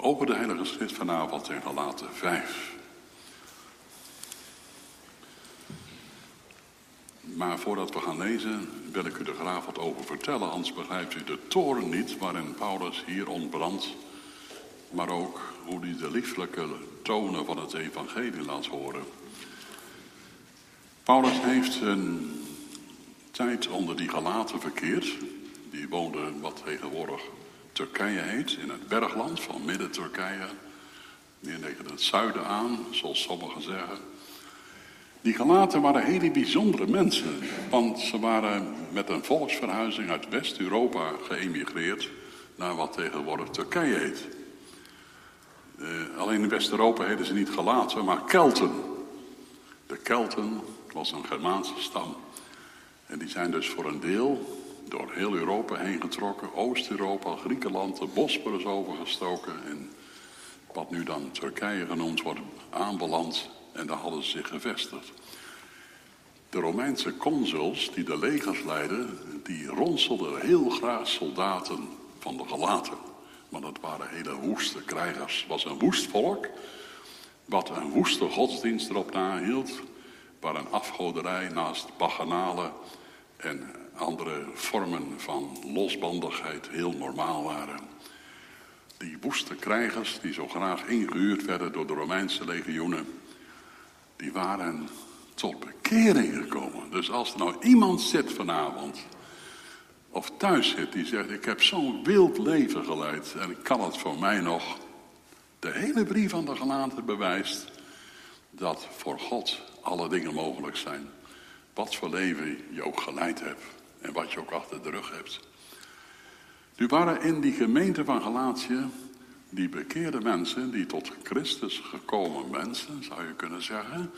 We openen de Heilige Schrift vanavond in Galaten 5. Maar voordat we gaan lezen, wil ik u er graag wat over vertellen. Anders begrijpt u de toren niet waarin Paulus hier ontbrandt. Maar ook hoe hij de lieflijke tonen van het evangelie laat horen. Paulus heeft een tijd onder die Galaten verkeerd. Die woonde wat tegenwoordig Turkije heet, in het bergland van midden-Turkije. Meer tegen het zuiden aan, zoals sommigen zeggen. Die Galaten waren hele bijzondere mensen, want ze waren met een volksverhuizing uit West-Europa geëmigreerd naar wat tegenwoordig Turkije heet. Uh, alleen in West-Europa heten ze niet Galaten, maar Kelten. De Kelten was een Germaanse stam. En die zijn dus voor een deel door heel Europa heen getrokken. Oost-Europa, Griekenland, de Bosporus overgestoken. En wat nu dan Turkije genoemd wordt, aanbeland. En daar hadden ze zich gevestigd. De Romeinse consuls die de legers leidden, die ronselden heel graag soldaten van de gelaten. Maar dat waren hele woeste krijgers. Het was een woest volk, wat een woeste godsdienst erop nahield. Waar een afgoderij naast bacchanalen en andere vormen van losbandigheid heel normaal waren. Die woeste krijgers, die zo graag ingehuurd werden door de Romeinse legioenen, die waren tot bekering gekomen. Dus als er nou iemand zit vanavond, of thuis zit, die zegt: Ik heb zo'n wild leven geleid en kan het voor mij nog. De hele brief aan de gelaten bewijst dat voor God alle dingen mogelijk zijn. Wat voor leven je ook geleid hebt en wat je ook achter de rug hebt. Nu waren in die gemeente van Galatië die bekeerde mensen, die tot Christus gekomen mensen, zou je kunnen zeggen,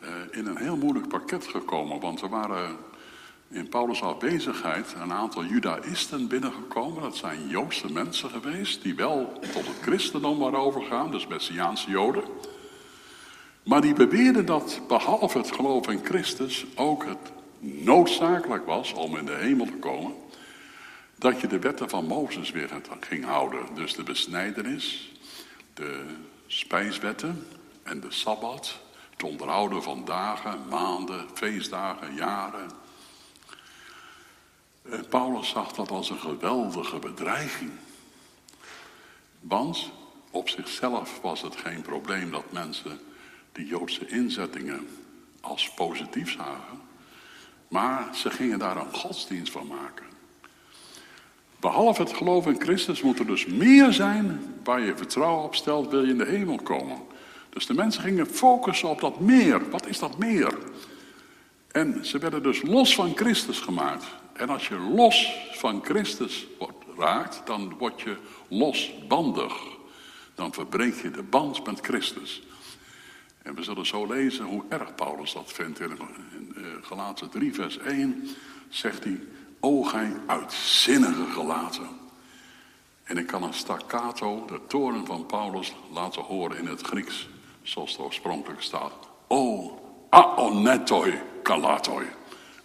eh, in een heel moeilijk pakket gekomen. Want er waren in Paulus' afwezigheid een aantal judaïsten binnengekomen. Dat zijn Joodse mensen geweest, die wel tot het christendom waren overgegaan, dus Messiaanse Joden. Maar die beweerden dat behalve het geloof in Christus ook het noodzakelijk was om in de hemel te komen, dat je de wetten van Mozes weer ging houden. Dus de besnijdenis, de spijswetten en de sabbat, het onderhouden van dagen, maanden, feestdagen, jaren. En Paulus zag dat als een geweldige bedreiging. Want op zichzelf was het geen probleem dat mensen die Joodse inzettingen als positief zagen. Maar ze gingen daar een godsdienst van maken. Behalve het geloof in Christus moet er dus meer zijn waar je vertrouwen op stelt, wil je in de hemel komen. Dus de mensen gingen focussen op dat meer. Wat is dat meer? En ze werden dus los van Christus gemaakt. En als je los van Christus wordt, raakt, dan word je losbandig. Dan verbreek je de band met Christus. En we zullen zo lezen hoe erg Paulus dat vindt. In, in Galaten 3 vers 1 zegt hij, o gij uitzinnige gelaten. En ik kan een staccato, de toren van Paulus, laten horen in het Grieks. Zoals het oorspronkelijk staat. O aonetoi kalatoi.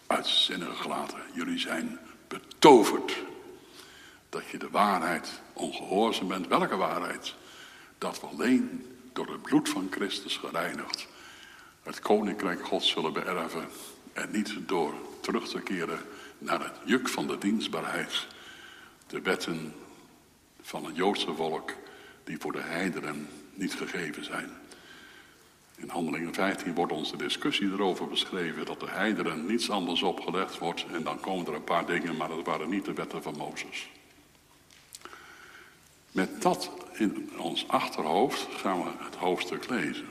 Uitzinnige gelaten. Jullie zijn betoverd. Dat je de waarheid ongehoorzaam bent. Welke waarheid? Dat we alleen door het bloed van Christus gereinigd het koninkrijk God zullen beërven en niet door terug te keren naar het juk van de dienstbaarheid, de wetten van het Joodse volk die voor de heidenen niet gegeven zijn. In Handelingen 15 wordt onze discussie erover beschreven dat de heidenen niets anders opgelegd wordt en dan komen er een paar dingen, maar dat waren niet de wetten van Mozes. Met dat in ons achterhoofd gaan we het hoofdstuk lezen.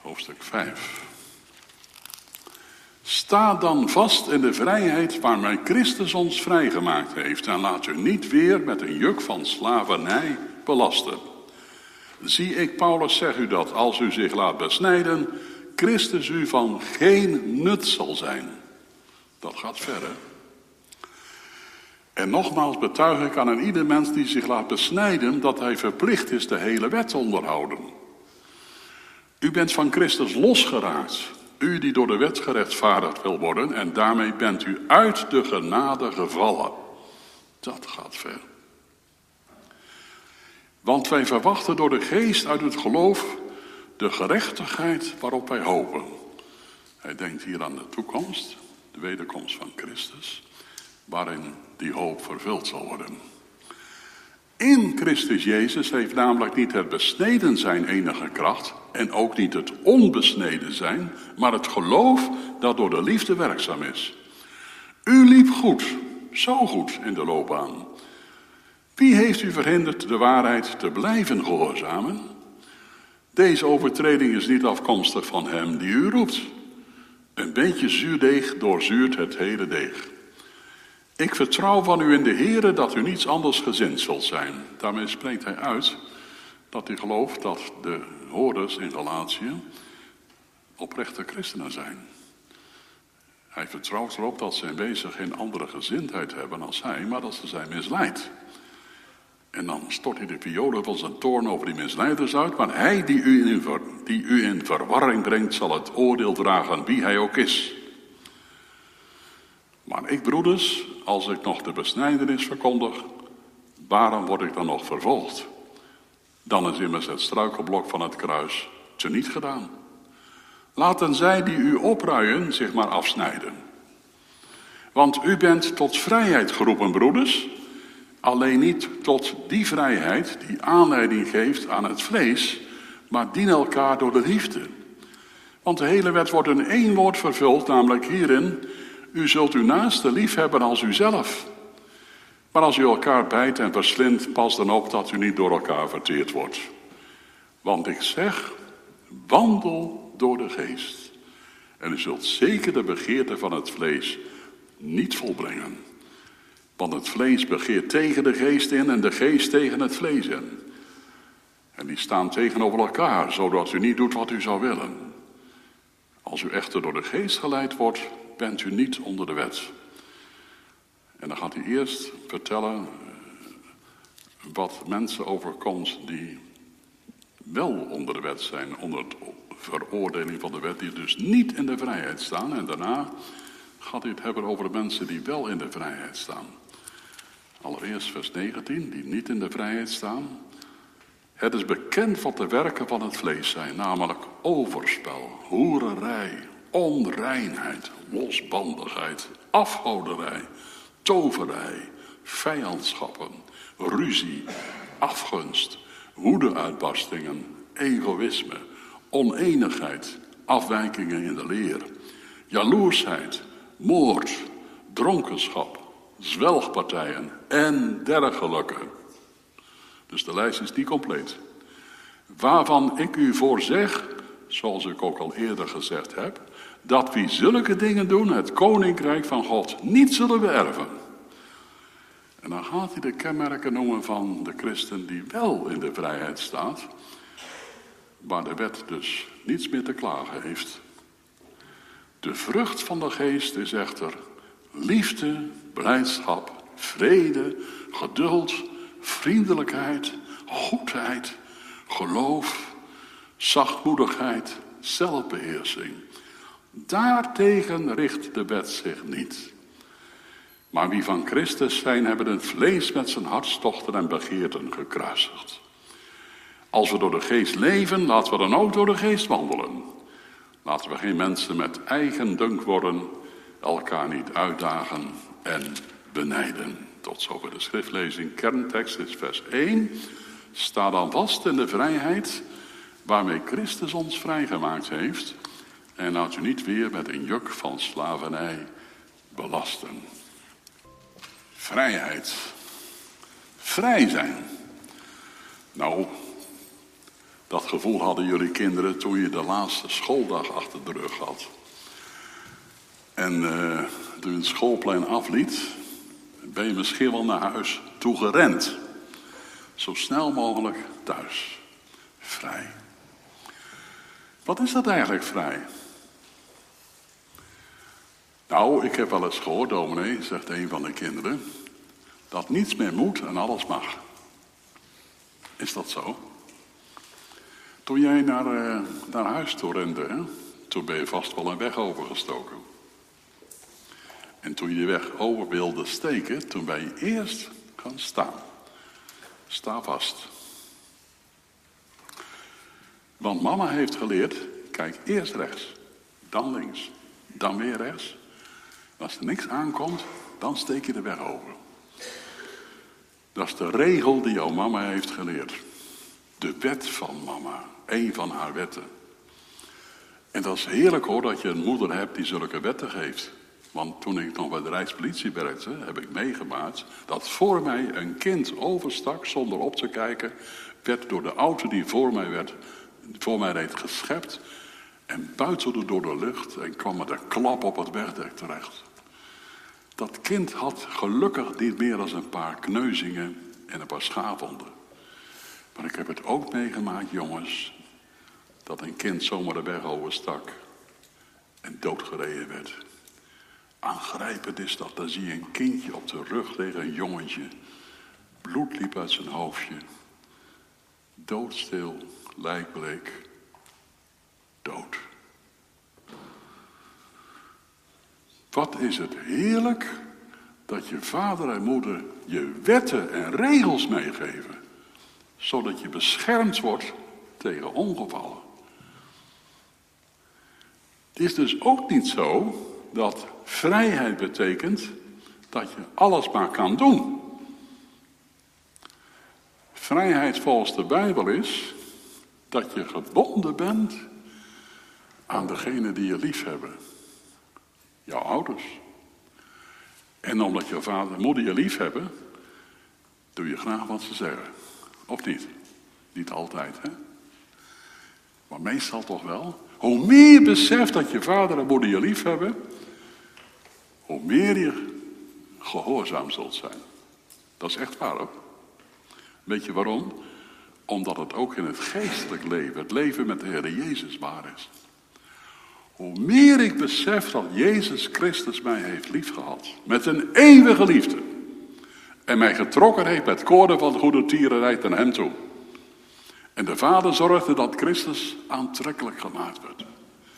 Hoofdstuk 5. Sta dan vast in de vrijheid waarmee Christus ons vrijgemaakt heeft en laat u niet weer met een juk van slavernij belasten. Zie ik, Paulus, zeg u dat als u zich laat besnijden, Christus u van geen nut zal zijn. Dat gaat verder. En nogmaals betuig ik aan een ieder mens die zich laat besnijden dat hij verplicht is de hele wet te onderhouden. U bent van Christus losgeraakt, u die door de wet gerechtvaardigd wil worden en daarmee bent u uit de genade gevallen. Dat gaat ver. Want wij verwachten door de geest uit het geloof de gerechtigheid waarop wij hopen. Hij denkt hier aan de toekomst, de wederkomst van Christus, waarin die hoop vervuld zal worden. In Christus Jezus heeft namelijk niet het besneden zijn enige kracht en ook niet het onbesneden zijn, maar het geloof dat door de liefde werkzaam is. U liep goed, zo goed in de loopbaan. Wie heeft u verhinderd de waarheid te blijven gehoorzamen? Deze overtreding is niet afkomstig van hem die u roept. Een beetje zuurdeeg doorzuurt het hele deeg. Ik vertrouw van u in de Heere dat u niets anders gezind zult zijn. Daarmee spreekt hij uit dat hij gelooft dat de hoorders in Galatië oprechte christenen zijn. Hij vertrouwt erop dat ze in wezen geen andere gezindheid hebben als hij, maar dat ze zijn misleid. En dan stort hij de violen van zijn toorn over die misleiders uit. Maar hij die u, in, die u in verwarring brengt, zal het oordeel dragen, wie hij ook is. Maar ik, broeders, als ik nog de besnijdenis verkondig, waarom word ik dan nog vervolgd? Dan is immers het struikelblok van het kruis teniet gedaan. Laten zij die u opruien zich maar afsnijden. Want u bent tot vrijheid geroepen, broeders. Alleen niet tot die vrijheid die aanleiding geeft aan het vlees, maar dien elkaar door de liefde. Want de hele wet wordt in één woord vervuld, namelijk hierin: U zult uw naaste lief hebben als uzelf. Maar als u elkaar bijt en verslindt, pas dan op dat u niet door elkaar verteerd wordt. Want ik zeg: wandel door de geest. En u zult zeker de begeerte van het vlees niet volbrengen. Want het vlees begeert tegen de geest in en de geest tegen het vlees in. En die staan tegenover elkaar, zodat u niet doet wat u zou willen. Als u echter door de geest geleid wordt, bent u niet onder de wet. En dan gaat hij eerst vertellen eh, wat mensen overkomt die wel onder de wet zijn, onder de veroordeling van de wet, die dus niet in de vrijheid staan. En daarna gaat hij het hebben over de mensen die wel in de vrijheid staan. Allereerst vers 19, die niet in de vrijheid staan. Het is bekend wat de werken van het vlees zijn, namelijk overspel, hoererij, onreinheid, losbandigheid, afhouderij, toverij, vijandschappen, ruzie, afgunst, woedeuitbarstingen, egoïsme, oneenigheid, afwijkingen in de leer, jaloersheid, moord, dronkenschap, zwelgpartijen en dergelijke. Dus de lijst is niet compleet. Waarvan ik u voor zeg, zoals ik ook al eerder gezegd heb, dat wie zulke dingen doen, het koninkrijk van God niet zullen beërven. En dan gaat hij de kenmerken noemen van de christen die wel in de vrijheid staat, waar de wet dus niets meer te klagen heeft. De vrucht van de geest is echter liefde, blijdschap, vrede, geduld, vriendelijkheid, goedheid, geloof, zachtmoedigheid, zelfbeheersing. Daartegen richt de wet zich niet. Maar wie van Christus zijn, hebben het vlees met zijn hartstochten en begeerten gekruisigd. Als we door de geest leven, laten we dan ook door de geest wandelen. Laten we geen mensen met eigen dunk worden, elkaar niet uitdagen en benijden. Tot zover de schriftlezing. Kerntekst is vers 1. Sta dan vast in de vrijheid waarmee Christus ons vrijgemaakt heeft. En laat u niet weer met een juk van slavernij belasten. Vrijheid. Vrij zijn. Nou, dat gevoel hadden jullie kinderen toen je de laatste schooldag achter de rug had. En uh, toen je het schoolplein afliet, ben je misschien wel naar huis toe gerend. Zo snel mogelijk thuis. Vrij. Wat is dat eigenlijk vrij? Nou, ik heb wel eens gehoord, dominee, zegt een van de kinderen, dat niets meer moet en alles mag. Is dat zo? Toen jij naar, uh, naar huis toe rende, hè, toen ben je vast wel een weg overgestoken. En toen je de weg over wilde steken, toen ben je eerst gaan staan. Sta vast. Want mama heeft geleerd, kijk eerst rechts, dan links, dan weer rechts. Als er niks aankomt, dan steek je de weg over. Dat is de regel die jouw mama heeft geleerd. De wet van mama, een van haar wetten. En dat is heerlijk hoor, dat je een moeder hebt die zulke wetten geeft. Want toen ik nog bij de Rijkspolitie werkte, heb ik meegemaakt dat voor mij een kind overstak zonder op te kijken, werd door de auto die voor mij, werd, voor mij reed geschept en buitelde door de lucht en kwam met een klap op het wegdek terecht. Dat kind had gelukkig niet meer dan een paar kneuzingen en een paar schaafwonden. Maar ik heb het ook meegemaakt, jongens, dat een kind zomaar de weg overstak en doodgereden werd. Aangrijpend is dat, dan zie je een kindje op de rug tegen een jongetje. Bloed liep uit zijn hoofdje. Doodstil, lijkbleek, dood. Wat is het heerlijk dat je vader en moeder je wetten en regels meegeven, zodat je beschermd wordt tegen ongevallen. Het is dus ook niet zo dat vrijheid betekent dat je alles maar kan doen. Vrijheid volgens de Bijbel is dat je gebonden bent aan degene die je lief hebben. Jouw ouders. En omdat je vader en moeder je lief hebben, doe je graag wat ze zeggen. Of niet? Niet altijd, hè? Maar meestal toch wel. Hoe meer je beseft dat je vader en moeder je lief hebben, hoe meer je gehoorzaam zult zijn. Dat is echt waar hoor. Weet je waarom? Omdat het ook in het geestelijk leven, het leven met de Heer Jezus waar is. Hoe meer ik besef dat Jezus Christus mij heeft liefgehad, met een eeuwige liefde, en mij getrokken heeft met koorden van goede tierenrij ten hem toe. En de Vader zorgde dat Christus aantrekkelijk gemaakt werd.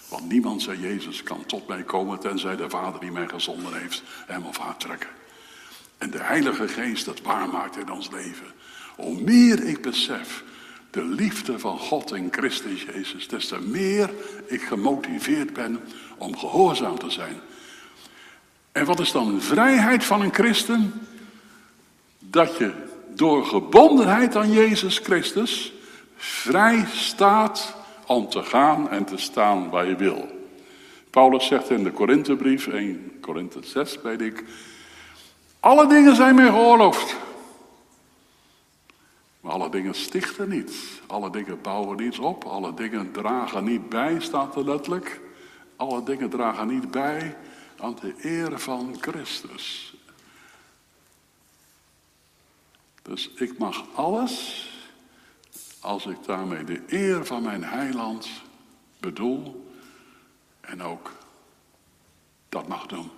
Want niemand, zei Jezus, kan tot mij komen tenzij de Vader die mij gezonden heeft hem of haar trekken. En de Heilige Geest het waarmaakt in ons leven. Hoe meer ik besef de liefde van God in Christus Jezus, des te meer ik gemotiveerd ben om gehoorzaam te zijn. En wat is dan de vrijheid van een christen? Dat je door gebondenheid aan Jezus Christus vrij staat om te gaan en te staan waar je wil. Paulus zegt in de Korinthebrief, 1 Korinthe 6 weet ik, alle dingen zijn mij geoorloofd. Maar alle dingen stichten niet. Alle dingen bouwen niets op. Alle dingen dragen niet bij, staat er letterlijk. Alle dingen dragen niet bij aan de eer van Christus. Dus ik mag alles als ik daarmee de eer van mijn heiland bedoel en ook dat mag doen.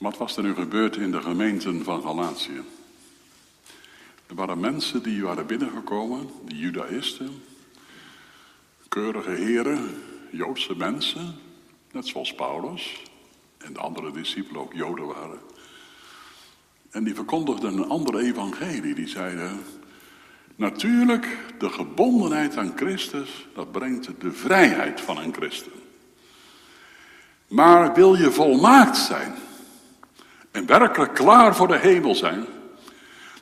Wat was er nu gebeurd in de gemeenten van Galatië? Er waren mensen die waren binnengekomen, die judaïsten, keurige heren, Joodse mensen, net zoals Paulus en de andere discipelen ook Joden waren. En die verkondigden een andere evangelie. Die zeiden, natuurlijk, de gebondenheid aan Christus, dat brengt de vrijheid van een christen. Maar wil je volmaakt zijn en werkelijk klaar voor de hemel zijn,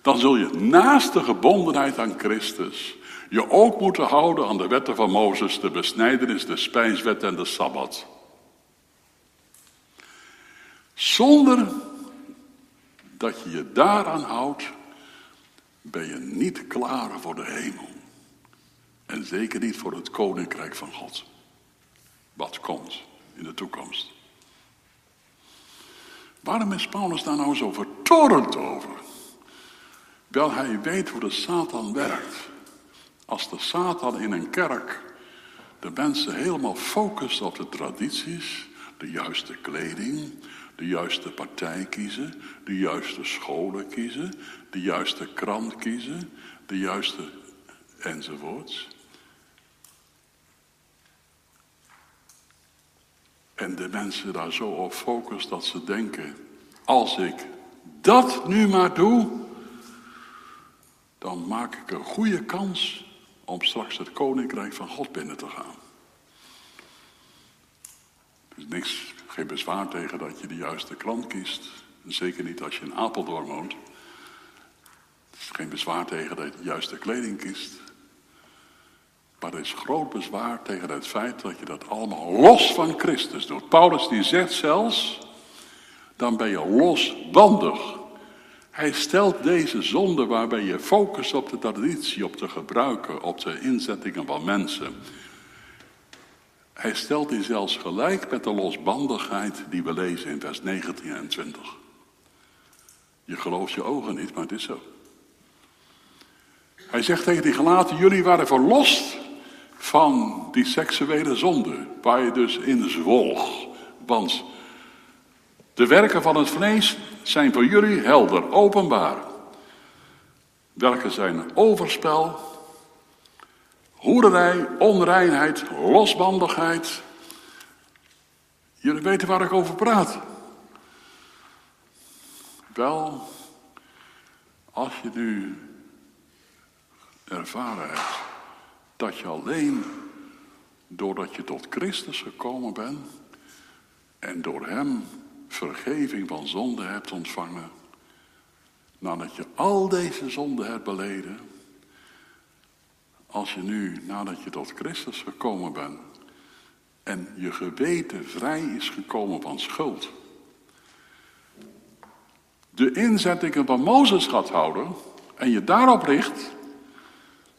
dan zul je naast de gebondenheid aan Christus je ook moeten houden aan de wetten van Mozes, de besnijdenis, de spijswet en de Sabbat. Zonder dat je je daaraan houdt, ben je niet klaar voor de hemel. En zeker niet voor het koninkrijk van God. Wat komt in de toekomst. Waarom is Paulus daar nou zo vertorend over? Wel, hij weet hoe de Satan werkt. Als de Satan in een kerk de mensen helemaal focust op de tradities, de juiste kleding, de juiste partij kiezen, de juiste scholen kiezen, de juiste krant kiezen, de juiste enzovoorts. En de mensen daar zo op focussen dat ze denken, als ik dat nu maar doe, dan maak ik een goede kans om straks het koninkrijk van God binnen te gaan. Is niks, geen bezwaar tegen dat je de juiste krant kiest. Zeker niet als je in Apeldoorn woont. Er is geen bezwaar tegen dat je de juiste kleding kiest. Maar er is groot bezwaar tegen het feit dat je dat allemaal los van Christus doet. Paulus die zegt zelfs, dan ben je losbandig. Hij stelt deze zonde waarbij je focust op de traditie, op de gebruiken, op de inzettingen van mensen. Hij stelt die zelfs gelijk met de losbandigheid die we lezen in vers 19 en 20. Je gelooft je ogen niet, maar het is zo. Hij zegt tegen die gelaten, jullie waren verlost van die seksuele zonde, waar je dus in zwolg. Want de werken van het vlees zijn voor jullie helder, openbaar. Welke zijn overspel, hoerderij, onreinheid, losbandigheid. Jullie weten waar ik over praat. Wel, als je nu ervaren hebt dat je alleen doordat je tot Christus gekomen bent en door Hem vergeving van zonde hebt ontvangen, nadat je al deze zonden hebt beleden, als je nu, nadat je tot Christus gekomen bent en je geweten vrij is gekomen van schuld, de inzettingen van Mozes gaat houden en je daarop richt,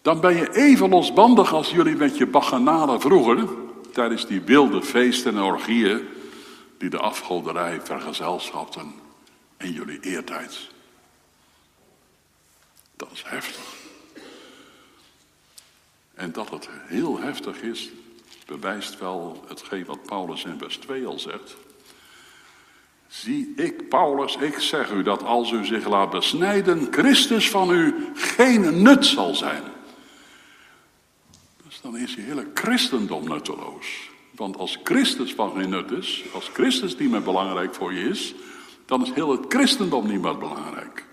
dan ben je even losbandig als jullie met je bacchanalen vroeger, tijdens die wilde feesten en orgieën, die de afgoderij vergezelschapten in jullie eertijd. Dat is heftig. En dat het heel heftig is, bewijst wel hetgeen wat Paulus in vers 2 al zegt. Zie ik, Paulus, ik zeg u dat als u zich laat besnijden, Christus van u geen nut zal zijn. Dan is je hele christendom nutteloos. Want als Christus van geen nut is, als Christus niet meer belangrijk voor je is, dan is heel het christendom niet meer belangrijk.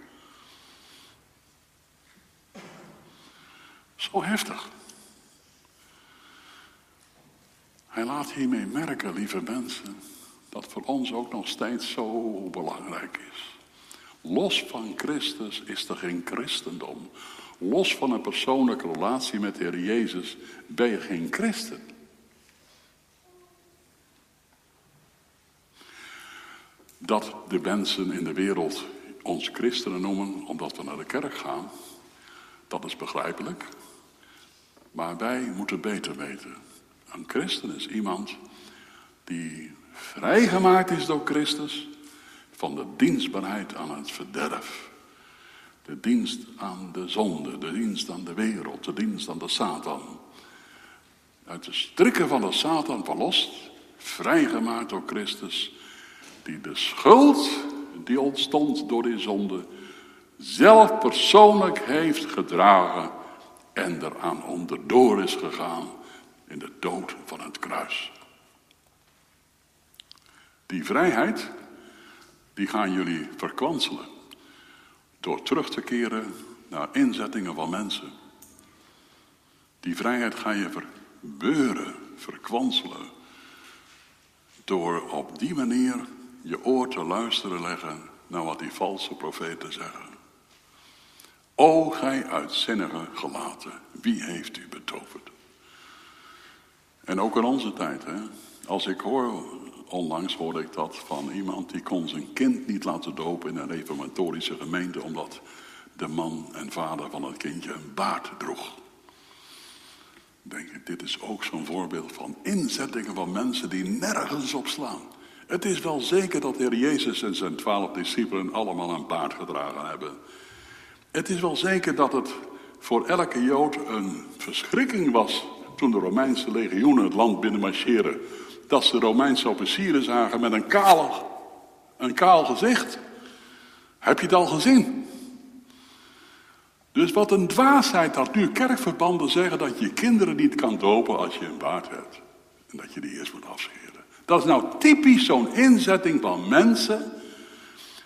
Zo heftig. Hij laat hiermee merken, lieve mensen, dat voor ons ook nog steeds zo belangrijk is. Los van Christus is er geen christendom. Los van een persoonlijke relatie met de Heer Jezus ben je geen christen. Dat de mensen in de wereld ons christenen noemen omdat we naar de kerk gaan, dat is begrijpelijk. Maar wij moeten beter weten. Een christen is iemand die vrijgemaakt is door Christus van de dienstbaarheid aan het verderf. De dienst aan de zonde, de dienst aan de wereld, de dienst aan de Satan. Uit de strikken van de Satan verlost, vrijgemaakt door Christus, die de schuld die ontstond door die zonde zelf persoonlijk heeft gedragen en eraan onderdoor is gegaan in de dood van het kruis. Die vrijheid, die gaan jullie verkwanselen. Door terug te keren naar inzettingen van mensen. Die vrijheid ga je verbeuren, verkwanselen. Door op die manier je oor te luisteren leggen naar wat die valse profeten zeggen. O gij uitzinnige gelaten, wie heeft u betoverd? En ook in onze tijd, hè. Als ik hoor, onlangs hoorde ik dat van iemand die kon zijn kind niet laten dopen in een reformatorische gemeente, omdat de man en vader van het kindje een baard droeg. Denk ik, dit is ook zo'n voorbeeld van inzettingen van mensen die nergens op slaan. Het is wel zeker dat de Heer Jezus en zijn twaalf discipelen allemaal een baard gedragen hebben. Het is wel zeker dat het voor elke Jood een verschrikking was toen de Romeinse legioenen het land binnenmarcheren. Dat ze Romeinse officieren zagen met een kaal, een kaal gezicht. Heb je het al gezien? Dus wat een dwaasheid dat nu kerkverbanden zeggen dat je kinderen niet kan dopen als je een baard hebt. En dat je die eerst moet afscheren. Dat is nou typisch zo'n inzetting van mensen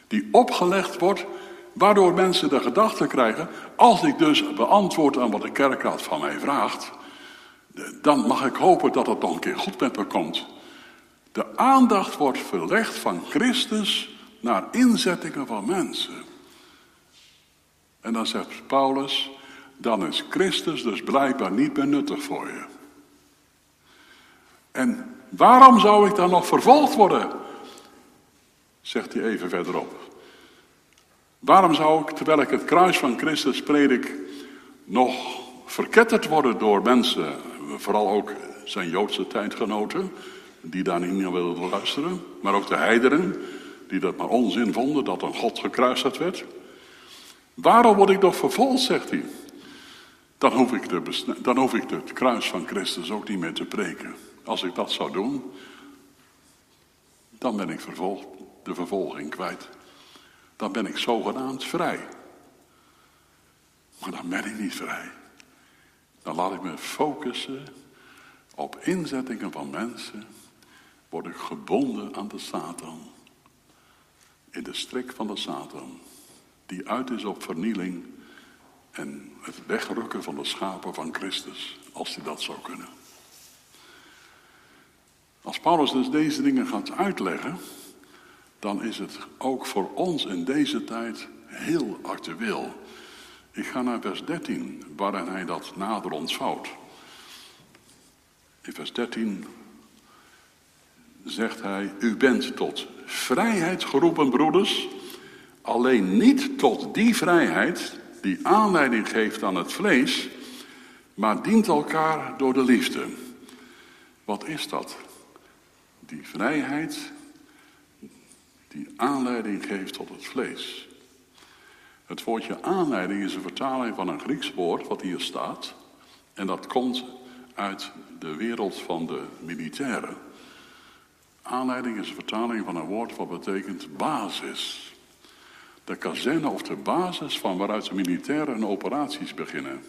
die opgelegd wordt Waardoor mensen de gedachte krijgen, als ik dus beantwoord aan wat de kerkraad van mij vraagt, dan mag ik hopen dat het nog een keer goed met me komt. De aandacht wordt verlegd van Christus naar inzettingen van mensen. En dan zegt Paulus, dan is Christus dus blijkbaar niet meer nuttig voor je. En waarom zou ik dan nog vervolgd worden? Zegt hij even verderop. Waarom zou ik, terwijl ik het kruis van Christus predik, nog verketterd worden door mensen, vooral ook zijn Joodse tijdgenoten, die daar niet naar wilden luisteren, maar ook de heideren, die dat maar onzin vonden dat een God gekruisigd werd. Waarom word ik nog vervolgd, zegt hij. Dan hoef, ik de, dan hoef ik het kruis van Christus ook niet meer te preken. Als ik dat zou doen, dan ben ik vervolgd, de vervolging kwijt. Dan ben ik zogenaamd vrij. Maar dan ben ik niet vrij. Dan laat ik me focussen op inzettingen van mensen. Word ik gebonden aan de Satan. In de strik van de Satan. Die uit is op vernieling en het wegrukken van de schapen van Christus. Als hij dat zou kunnen. Als Paulus dus deze dingen gaat uitleggen, dan is het ook voor ons in deze tijd heel actueel. Ik ga naar vers 13, waarin hij dat nader ontvouwt. In vers 13 zegt hij, u bent tot vrijheid geroepen, broeders, alleen niet tot die vrijheid die aanleiding geeft aan het vlees, maar dient elkaar door de liefde. Wat is dat? Die vrijheid die aanleiding geeft tot het vlees. Het woordje aanleiding is een vertaling van een Grieks woord wat hier staat. En dat komt uit de wereld van de militairen. Aanleiding is een vertaling van een woord wat betekent basis. De kazerne of de basis van waaruit de militairen hun operaties beginnen.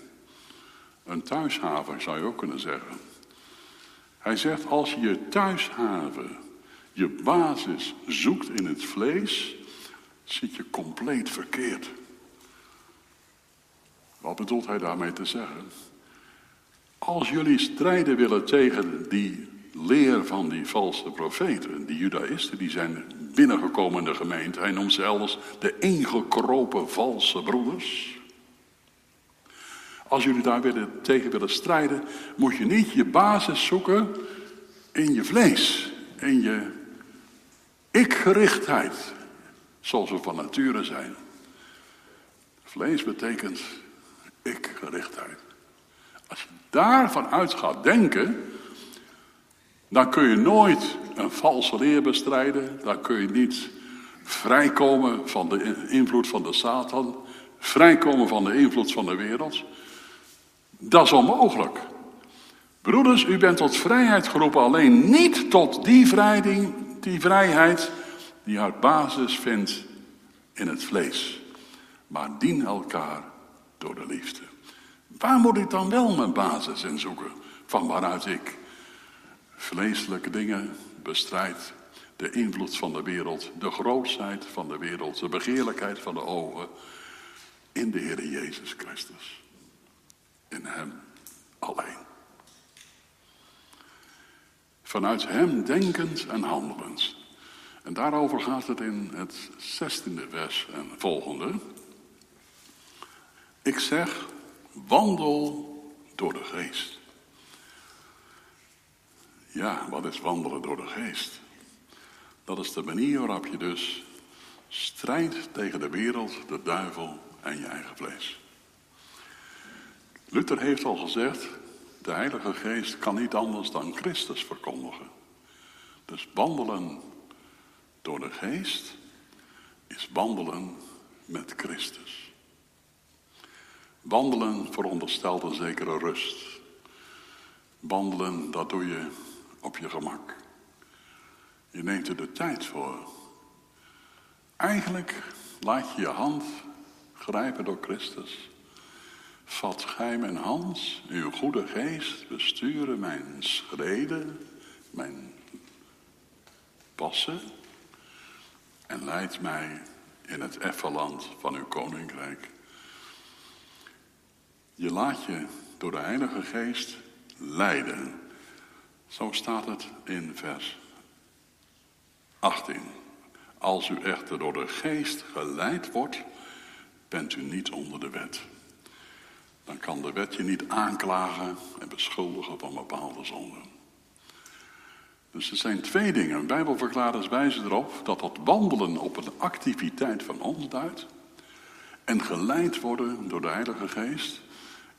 Een thuishaven zou je ook kunnen zeggen. Hij zegt, als je je thuishaven, je basis zoekt in het vlees, zit je compleet verkeerd. Bedoelt hij daarmee te zeggen? Als jullie strijden willen tegen die leer van die valse profeten, die judaïsten, die zijn binnengekomen in de gemeente. Hij noemt zelfs de ingekropen valse broeders. Als jullie daar tegen willen strijden, moet je niet je basis zoeken in je vlees, in je ikgerichtheid, zoals we van nature zijn. Vlees betekent ikgerichtheid. Als je daarvan uit gaat denken, dan kun je nooit een valse leer bestrijden. Dan kun je niet vrijkomen van de invloed van de Satan, vrijkomen van de invloed van de wereld. Dat is onmogelijk. Broeders, u bent tot vrijheid geroepen, alleen niet tot die, vrijding, die vrijheid die haar basis vindt in het vlees. Maar dien elkaar door de liefde. Waar moet ik dan wel mijn basis in zoeken? Van waaruit ik vleeselijke dingen bestrijd. De invloed van de wereld, de grootheid van de wereld, de begeerlijkheid van de ogen. In de Heer Jezus Christus. In Hem alleen. Vanuit Hem denkend en handelend. En daarover gaat het in het zestiende vers en volgende. Ik zeg, wandel door de geest. Ja, wat is wandelen door de geest? Dat is de manier waarop je dus strijdt tegen de wereld, de duivel en je eigen vlees. Luther heeft al gezegd, de Heilige Geest kan niet anders dan Christus verkondigen. Dus wandelen door de geest is wandelen met Christus. Wandelen veronderstelt een zekere rust. Wandelen, dat doe je op je gemak. Je neemt er de tijd voor. Eigenlijk laat je je hand grijpen door Christus. Vat gij mijn hand, uw goede geest, besturen mijn schreden, mijn passen en leidt mij in het effenland van uw koninkrijk. Je laat je door de Heilige Geest leiden. Zo staat het in vers 18. Als u echter door de Geest geleid wordt, bent u niet onder de wet. Dan kan de wet je niet aanklagen en beschuldigen van bepaalde zonden. Dus er zijn twee dingen. Bijbelverklaarders wijzen erop dat dat wandelen op een activiteit van ons duidt. En geleid worden door de Heilige Geest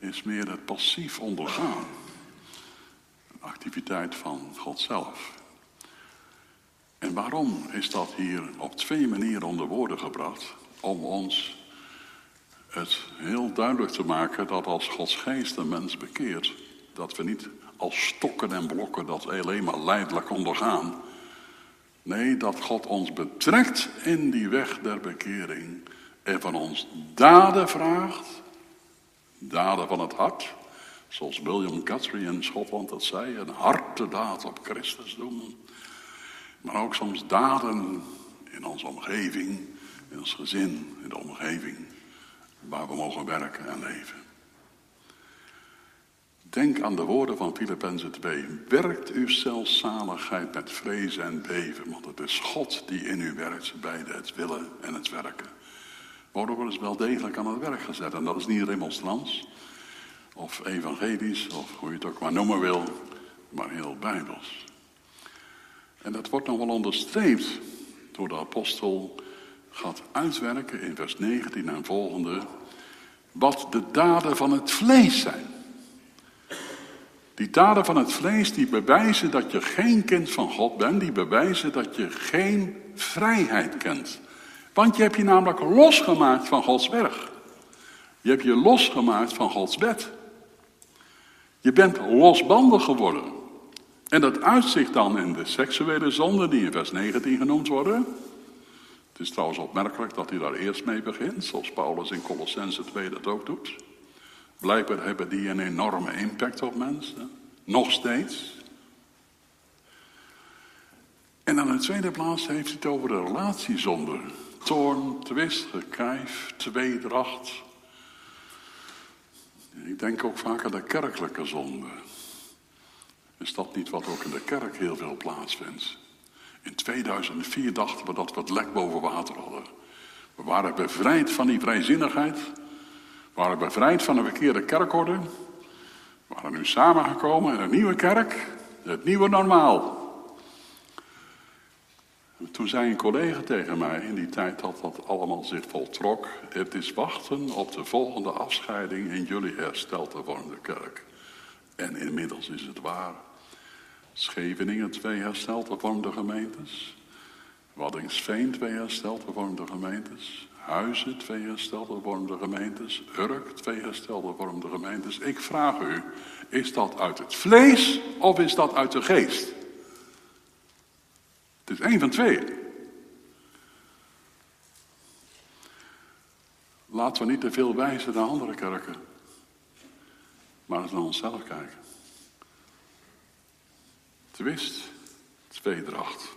is meer het passief ondergaan. Een activiteit van God zelf. En waarom is dat hier op twee manieren onder woorden gebracht? Om ons het heel duidelijk te maken dat als Gods geest een mens bekeert, dat we niet als stokken en blokken dat alleen maar leidelijk ondergaan. Nee, dat God ons betrekt in die weg der bekering en van ons daden vraagt, daden van het hart, zoals William Guthrie in Schotland dat zei, een hartedaad op Christus doen. Maar ook soms daden in onze omgeving, in ons gezin, in de omgeving waar we mogen werken en leven. Denk aan de woorden van Filippenzen 2. Werkt uw zelfzaligheid met vrezen en beven, want het is God die in u werkt, bij het willen en het werken. Worden dus wel degelijk aan het werk gezet. En dat is niet remonstrans, of evangelisch, of hoe je het ook maar noemen wil, maar heel bijbels. En dat wordt nog wel onderstreept door de apostel gaat uitwerken in vers 19 en volgende wat de daden van het vlees zijn. Die daden van het vlees die bewijzen dat je geen kind van God bent, die bewijzen dat je geen vrijheid kent. Want je hebt je namelijk losgemaakt van Gods werk. Je hebt je losgemaakt van Gods wet. Je bent losbandig geworden. En dat uitzicht dan in de seksuele zonden die in vers 19 genoemd worden. Het is trouwens opmerkelijk dat hij daar eerst mee begint, zoals Paulus in Colossense 2 dat ook doet. Blijkbaar hebben die een enorme impact op mensen, nog steeds. En aan de tweede plaats heeft hij het over de relatiezonde. Toorn, twist, gekijf, tweedracht. Ik denk ook vaak aan de kerkelijke zonde. Is dat niet wat ook in de kerk heel veel plaatsvindt? In 2004 dachten we dat we het lek boven water hadden. We waren bevrijd van die vrijzinnigheid. We waren bevrijd van de verkeerde kerkorde. We waren nu samengekomen in een nieuwe kerk. Het nieuwe normaal. Toen zei een collega tegen mij, in die tijd dat dat allemaal zich voltrok. Het is wachten op de volgende afscheiding in jullie hersteltevormde kerk. En inmiddels is het waar. Scheveningen twee hersteltevormde gemeentes. Waddingsveen twee hersteltevormde gemeentes. Huizen twee hersteltevormde gemeentes. Urk twee hersteltevormde gemeentes. Ik vraag u, is dat uit het vlees of is dat uit de geest? Het is één van twee. Laten we niet te veel wijzen naar andere kerken. Maar eens naar onszelf kijken. Twist, tweedracht.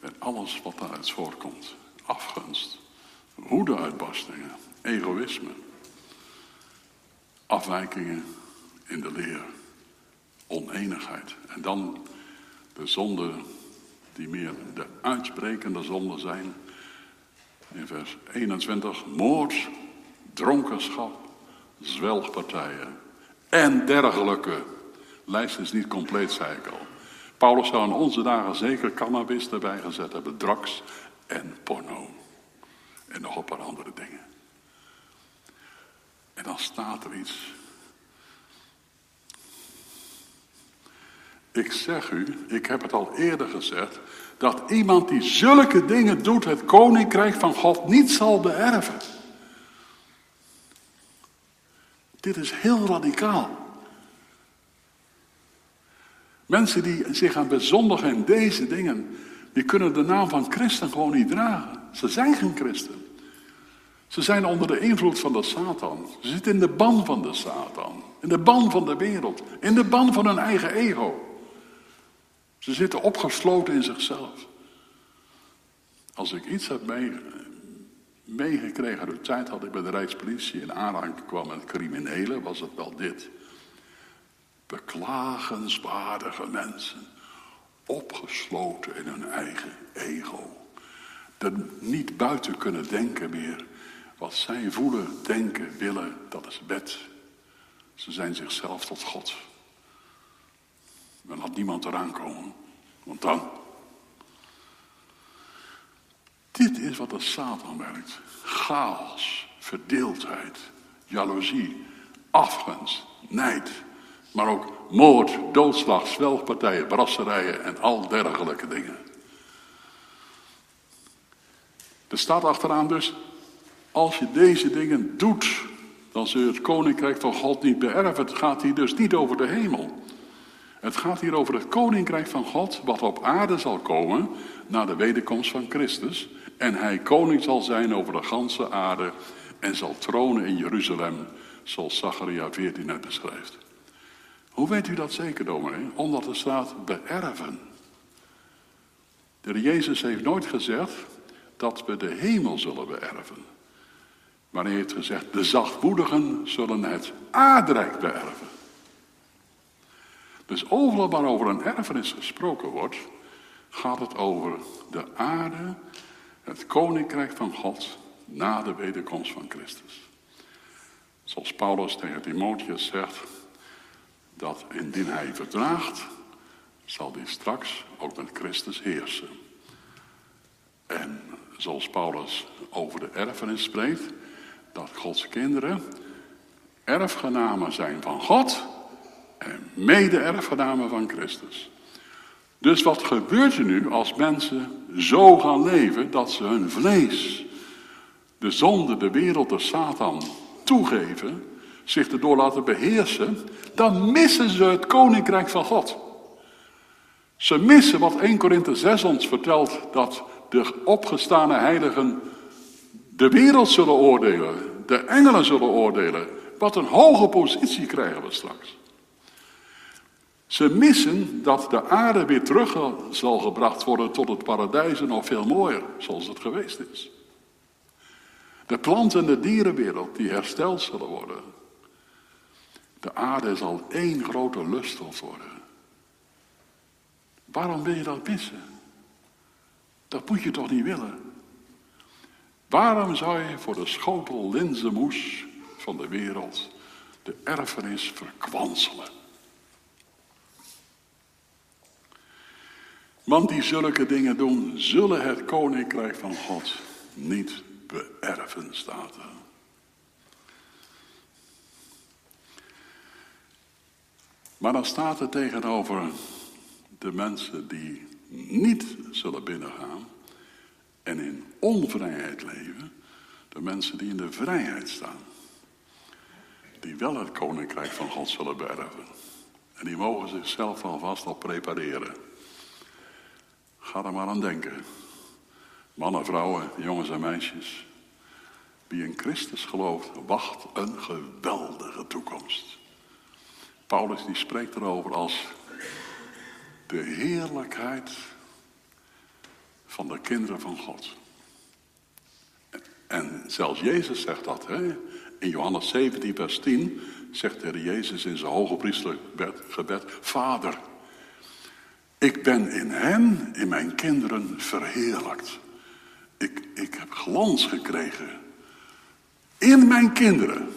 En alles wat daaruit voortkomt. Afgunst, woedeuitbarstingen, egoïsme. Afwijkingen in de leer. Oneenigheid. En dan de zonden die meer de uitsprekende zonden zijn. In vers 21, moord, dronkenschap, zwelgpartijen en dergelijke lijst is niet compleet, zei ik al. Paulus zou in onze dagen zeker cannabis erbij gezet hebben, draks en porno. En nog een paar andere dingen. En dan staat er iets. Ik zeg u, ik heb het al eerder gezegd, dat iemand die zulke dingen doet, het koninkrijk van God niet zal beërven. Dit is heel radicaal. Mensen die zich aan bezondigen in deze dingen, die kunnen de naam van christen gewoon niet dragen. Ze zijn geen christen. Ze zijn onder de invloed van de Satan. Ze zitten in de ban van de Satan. In de ban van de wereld. In de ban van hun eigen ego. Ze zitten opgesloten in zichzelf. Als ik iets heb meegekregen uit de tijd dat ik bij de Rijkspolitie in aanraking kwam met criminelen, was het wel dit. Beklagenswaardige mensen, opgesloten in hun eigen ego. Er niet buiten kunnen denken meer. Wat zij voelen, denken, willen, dat is wet. Ze zijn zichzelf tot God. Dan had niemand eraan komen. Want dan. Dit is wat de Satan werkt. Chaos, verdeeldheid, jaloezie, afgunst, nijd. Maar ook moord, doodslag, zwelgpartijen, brasserijen en al dergelijke dingen. Er staat achteraan dus, als je deze dingen doet, dan zul je het koninkrijk van God niet beërven. Het gaat hier dus niet over de hemel. Het gaat hier over het koninkrijk van God, wat op aarde zal komen na de wederkomst van Christus. En hij koning zal zijn over de ganse aarde en zal tronen in Jeruzalem, zoals Zacharia 14 net beschrijft. Hoe weet u dat zeker, dominee? Omdat er staat beërven. De Jezus heeft nooit gezegd dat we de hemel zullen beërven. Maar hij heeft gezegd, de zachtmoedigen zullen het aardrijk beërven. Dus overal waar over een erfenis gesproken wordt, gaat het over de aarde, het koninkrijk van God na de wederkomst van Christus. Zoals Paulus tegen Timotheus zegt, dat indien hij verdraagt, zal hij straks ook met Christus heersen. En zoals Paulus over de erfenis spreekt, dat Gods kinderen erfgenamen zijn van God mede-erfgenamen van Christus. Dus wat gebeurt er nu als mensen zo gaan leven dat ze hun vlees, de zonde, de wereld, de Satan toegeven, zich erdoor laten beheersen, dan missen ze het koninkrijk van God. Ze missen wat 1 Korinthe 6 ons vertelt, dat de opgestane heiligen de wereld zullen oordelen, de engelen zullen oordelen. Wat een hoge positie krijgen we straks. Ze missen dat de aarde weer terug zal gebracht worden tot het paradijs en nog veel mooier, zoals het geweest is. De plant- en de dierenwereld die hersteld zullen worden. De aarde zal één grote lusthof worden. Waarom wil je dat missen? Dat moet je toch niet willen? Waarom zou je voor de schotel linzenmoes van de wereld de erfenis verkwanselen? Want die zulke dingen doen, zullen het koninkrijk van God niet beërven, staat er. Maar dan staat er tegenover de mensen die niet zullen binnengaan en in onvrijheid leven, de mensen die in de vrijheid staan. Die wel het koninkrijk van God zullen beërven. En die mogen zichzelf alvast al prepareren. Ga er maar aan denken. Mannen, vrouwen, jongens en meisjes. Wie in Christus gelooft, wacht een geweldige toekomst. Paulus die spreekt erover als de heerlijkheid van de kinderen van God. En zelfs Jezus zegt dat. Hè? In Johannes 17, vers 10 zegt de Jezus in zijn hoge gebed: Vader, ik ben in hen, in mijn kinderen, verheerlijkt. Ik, ik heb glans gekregen. In mijn kinderen.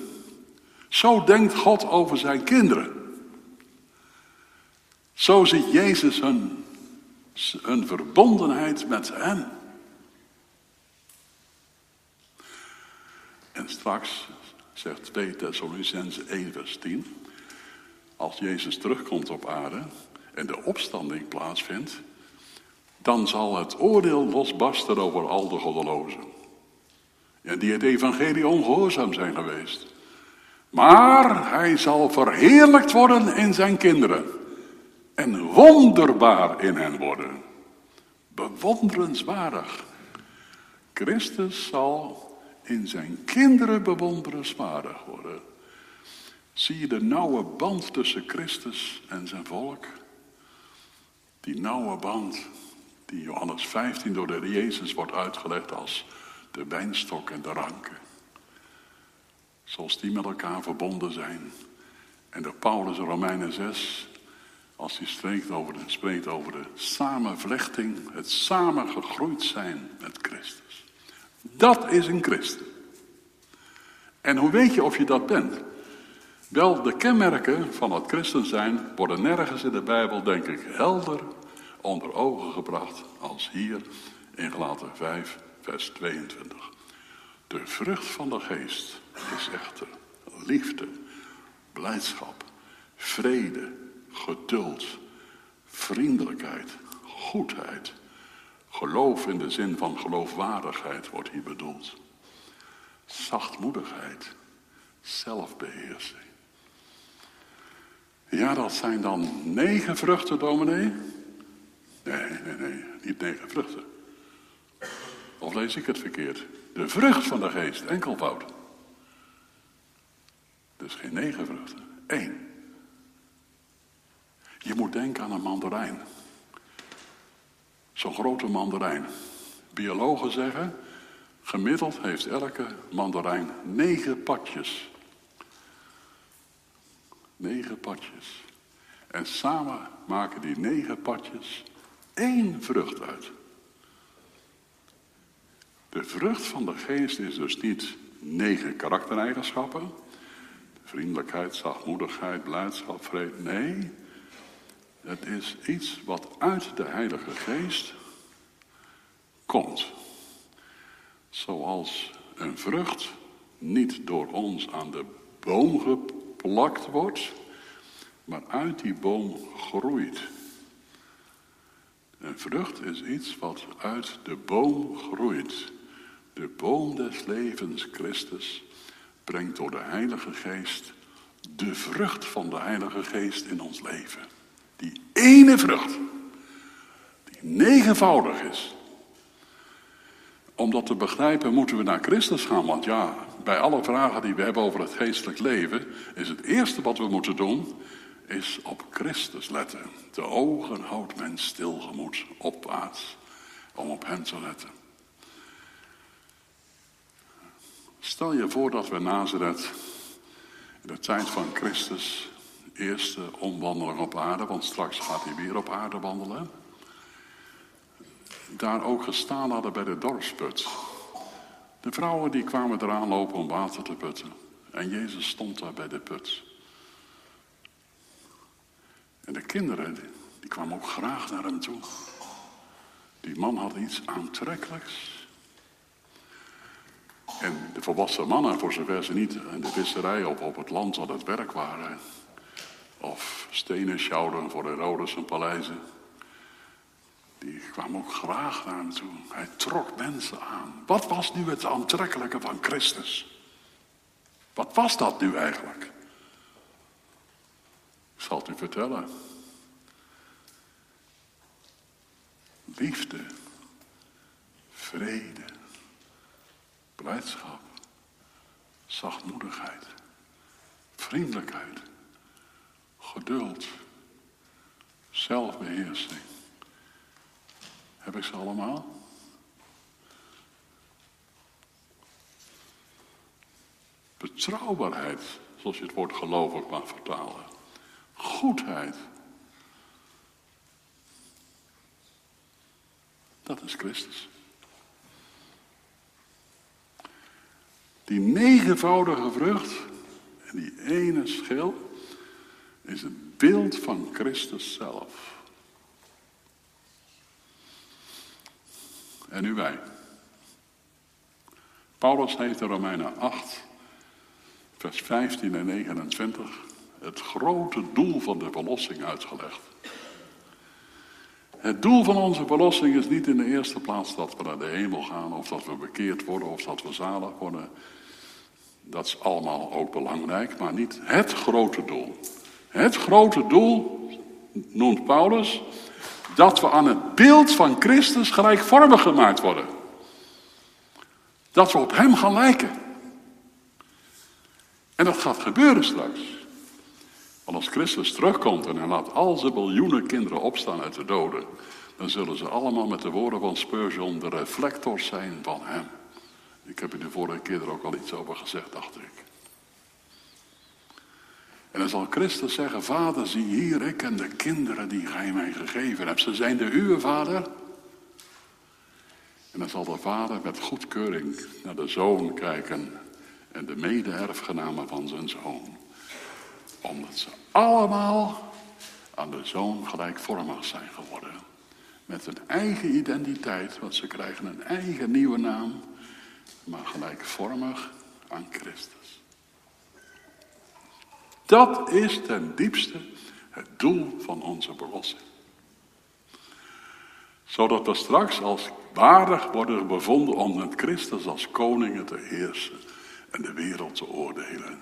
Zo denkt God over zijn kinderen. Zo ziet Jezus hun, hun verbondenheid met hen. En straks zegt 2 Thessalonicense 1 vers 10. Als Jezus terugkomt op aarde en de opstanding plaatsvindt, dan zal het oordeel losbarsten over al de goddelozen. En die het evangelie ongehoorzaam zijn geweest. Maar hij zal verheerlijkt worden in zijn kinderen. En wonderbaar in hen worden. Bewonderenswaardig. Christus zal in zijn kinderen bewonderenswaardig worden. Zie je de nauwe band tussen Christus en zijn volk? Die nauwe band die Johannes 15 door de Jezus wordt uitgelegd als de wijnstok en de ranken. Zoals die met elkaar verbonden zijn. En de Paulus in Romeinen 6, als hij spreekt over, de, spreekt over de samenvlechting, het samengegroeid zijn met Christus. Dat is een christen. En hoe weet je of je dat bent? Wel, de kenmerken van het christen zijn worden nergens in de Bijbel, denk ik, helder onder ogen gebracht als hier in Galaten 5, vers 22. De vrucht van de geest is echter liefde, blijdschap, vrede, geduld, vriendelijkheid, goedheid. Geloof in de zin van geloofwaardigheid wordt hier bedoeld. Zachtmoedigheid, zelfbeheersing. Ja, dat zijn dan negen vruchten, dominee? Nee, nee, nee, niet negen vruchten. Of lees ik het verkeerd? De vrucht van de geest, enkelvoud. Dus geen negen vruchten, één. Je moet denken aan een mandarijn. Zo'n grote mandarijn. Biologen zeggen, gemiddeld heeft elke mandarijn negen patjes. Negen patjes. En samen maken die negen patjes één vrucht uit. De vrucht van de geest is dus niet negen karaktereigenschappen. Vriendelijkheid, zachtmoedigheid, blijdschap, vrede. Nee, het is iets wat uit de Heilige Geest komt. Zoals een vrucht niet door ons aan de boom geplakt wordt, maar uit die boom groeit. Een vrucht is iets wat uit de boom groeit. De boom des levens, Christus, brengt door de Heilige Geest de vrucht van de Heilige Geest in ons leven. Die ene vrucht, die negenvoudig is. Om dat te begrijpen moeten we naar Christus gaan, want ja, bij alle vragen die we hebben over het geestelijk leven, is het eerste wat we moeten doen, is op Christus letten. De ogen houdt men stilgemoed opwaarts om op hen te letten. Stel je voor dat we Nazareth in de tijd van Christus, eerste omwandeling op aarde, want straks gaat hij weer op aarde wandelen, daar ook gestaan hadden bij de dorpsput. De vrouwen die kwamen eraan lopen om water te putten. En Jezus stond daar bij de put. En de kinderen, die kwamen ook graag naar hem toe. Die man had iets aantrekkelijks. En de volwassen mannen, voor zover ze niet in de visserij of op het land aan het werk waren. Of stenen sjouwden voor Herodes en paleizen. Die kwamen ook graag naar hem toe. Hij trok mensen aan. Wat was nu het aantrekkelijke van Christus? Wat was dat nu eigenlijk? Ik zal het u vertellen. Liefde, vrede, blijdschap, zachtmoedigheid, vriendelijkheid, geduld, zelfbeheersing. Heb ik ze allemaal? Betrouwbaarheid, zoals je het woord gelovig mag vertalen. Goedheid. Dat is Christus. Die negenvoudige vrucht en die ene schil is het beeld van Christus zelf. En nu wij. Paulus heeft in Romeinen 8, vers 15 en 29 het grote doel van de verlossing uitgelegd. Het doel van onze verlossing is niet in de eerste plaats dat we naar de hemel gaan, of dat we bekeerd worden, of dat we zalig worden. Dat is allemaal ook belangrijk, maar niet het grote doel. Het grote doel, noemt Paulus, dat we aan het beeld van Christus gelijkvormig gemaakt worden. Dat we op Hem gaan lijken. En dat gaat gebeuren straks. Want als Christus terugkomt en hij laat al zijn miljoenen kinderen opstaan uit de doden, dan zullen ze allemaal met de woorden van Spurgeon de reflectors zijn van Hem. Ik heb u de vorige keer er ook al iets over gezegd, dacht ik. En dan zal Christus zeggen, vader, zie hier, ik en de kinderen die gij mij gegeven hebt. Ze zijn de uwe, vader. En dan zal de vader met goedkeuring naar de zoon kijken en de mede-erfgenamen van zijn zoon. Omdat ze allemaal aan de zoon gelijkvormig zijn geworden. Met een eigen identiteit, want ze krijgen een eigen nieuwe naam, maar gelijkvormig aan Christus. Dat is ten diepste het doel van onze verlossing. Zodat we straks als waardig worden bevonden om met Christus als koningen te heersen en de wereld te oordelen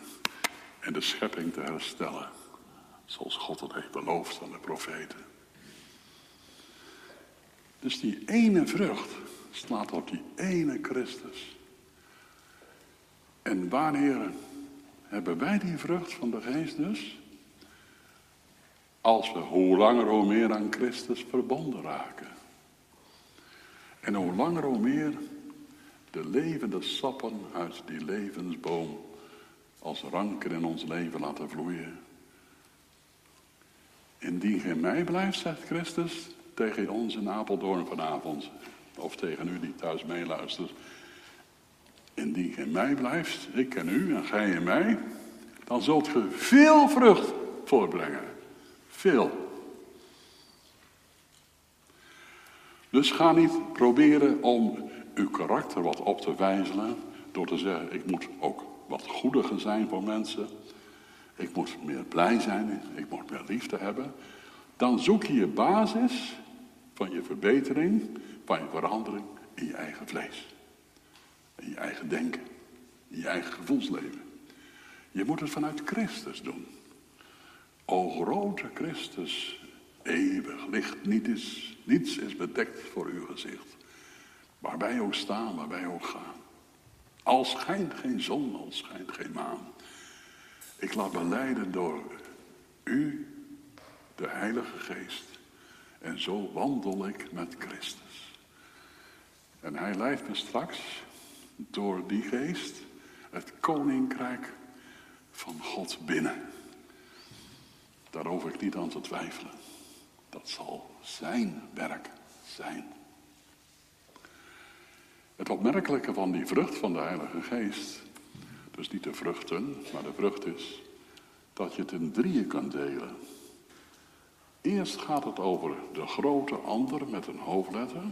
en de schepping te herstellen, zoals God het heeft beloofd aan de profeten. Dus die ene vrucht slaat op die ene Christus. En wanneer hebben wij die vrucht van de geest dus? Als we hoe langer hoe meer aan Christus verbonden raken. En hoe langer hoe meer de levende sappen uit die levensboom als ranken in ons leven laten vloeien. Indien gij mij blijft, zegt Christus tegen ons in Apeldoorn vanavond, of tegen u die thuis meeluistert. Indien gij mij blijft, ik en u en gij en mij, dan zult ge veel vrucht voorbrengen. Veel. Dus ga niet proberen om uw karakter wat op te wijzelen door te zeggen, ik moet ook wat goediger zijn voor mensen. Ik moet meer blij zijn, ik moet meer liefde hebben. Dan zoek je je basis van je verbetering, van je verandering in je eigen vlees. In je eigen denken, in je eigen gevoelsleven. Je moet het vanuit Christus doen. O grote Christus, eeuwig licht, niet is, niets is bedekt voor uw gezicht. Waar wij ook staan, waar wij ook gaan. Al schijnt geen zon, al schijnt geen maan. Ik laat me leiden door u, de Heilige Geest. En zo wandel ik met Christus. En hij leidt me straks door die geest het koninkrijk van God binnen. Daar hoef ik niet aan te twijfelen. Dat zal zijn werk zijn. Het opmerkelijke van die vrucht van de Heilige Geest, dus niet de vruchten, maar de vrucht is dat je het in drieën kan delen. Eerst gaat het over de grote ander met een hoofdletter,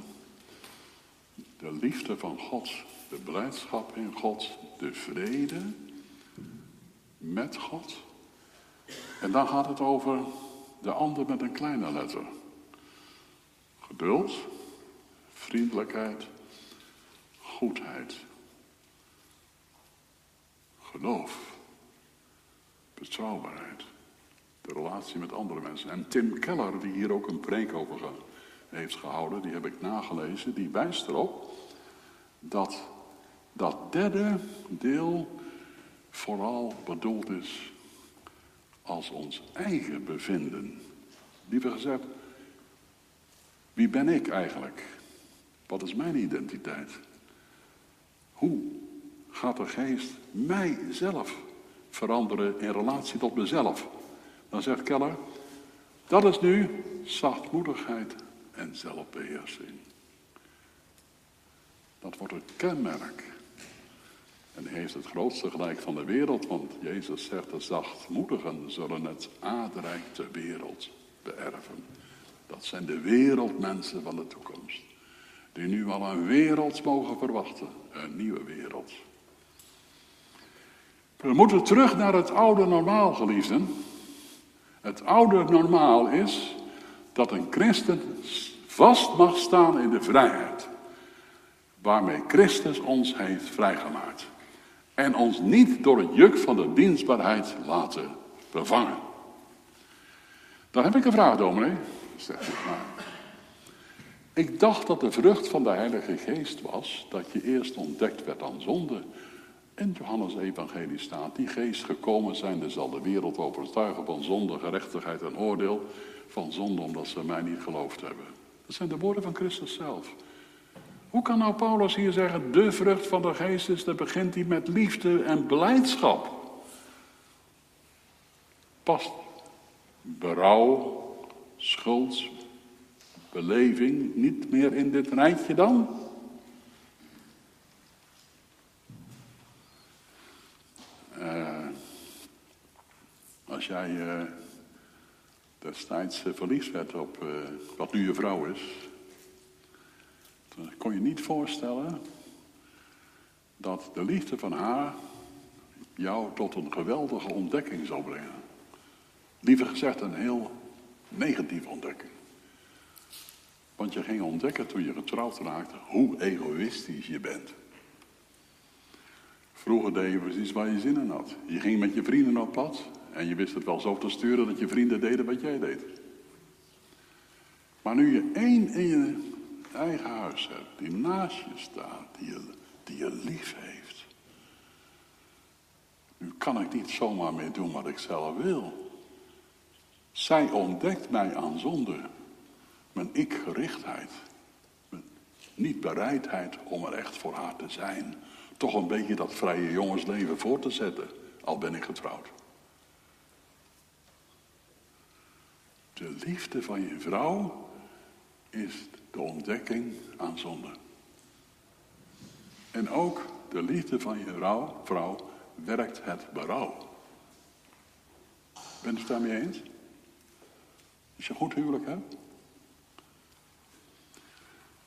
de liefde van God, de blijdschap in God, de vrede met God. En dan gaat het over de ander met een kleine letter. Geduld, vriendelijkheid, goedheid, geloof, betrouwbaarheid, de relatie met andere mensen. En Tim Keller, die hier ook een preek over heeft gehouden, die heb ik nagelezen, die wijst erop dat dat derde deel vooral bedoeld is als ons eigen bevinden. Liever gezegd, wie ben ik eigenlijk? Wat is mijn identiteit? Hoe gaat de geest mijzelf veranderen in relatie tot mezelf? Dan zegt Keller, dat is nu zachtmoedigheid en zelfbeheersing. Dat wordt het kenmerk. En hij heeft het grootste gelijk van de wereld, want Jezus zegt de zachtmoedigen zullen het aardrijk ter wereld beërven. Dat zijn de wereldmensen van de toekomst. Die nu al een wereld mogen verwachten. Een nieuwe wereld. We moeten terug naar het oude normaal, geliefden. Het oude normaal is dat een christen vast mag staan in de vrijheid. Waarmee Christus ons heeft vrijgemaakt. En ons niet door het juk van de dienstbaarheid laten vervangen. Dan heb ik een vraag, dominee. Zegt maar. Ik dacht dat de vrucht van de Heilige Geest was dat je eerst ontdekt werd aan zonde. In Johannes Evangelie staat, die geest gekomen zijnde zal de wereld overtuigen van zonde, gerechtigheid en oordeel. Van zonde omdat ze mij niet geloofd hebben. Dat zijn de woorden van Christus zelf. Hoe kan nou Paulus hier zeggen, de vrucht van de geest is, dan begint hij met liefde en blijdschap. Past berouw, schuld, beleving niet meer in dit rijtje dan? Uh, als jij uh, destijds uh, verliefd werd op wat nu je vrouw is, dan kon je niet voorstellen dat de liefde van haar jou tot een geweldige ontdekking zou brengen. Liever gezegd, een heel negatieve ontdekking. Want je ging ontdekken toen je getrouwd raakte hoe egoïstisch je bent. Vroeger deed je precies waar je zin in had. Je ging met je vrienden op pad en je wist het wel zo te sturen dat je vrienden deden wat jij deed. Maar nu je één in je eigen huis hebt, die naast je staat, die je, die je lief heeft. Nu kan ik niet zomaar meer doen wat ik zelf wil. Zij ontdekt mij aan zonde. Mijn ik-gerichtheid. Mijn niet-bereidheid om er echt voor haar te zijn. Toch een beetje dat vrije jongensleven voor te zetten. Al ben ik getrouwd. De liefde van je vrouw is de ontdekking aan zonde. En ook de liefde van je vrouw, vrouw werkt het berouw. Bent u het daarmee eens? Als je goed huwelijk hebt.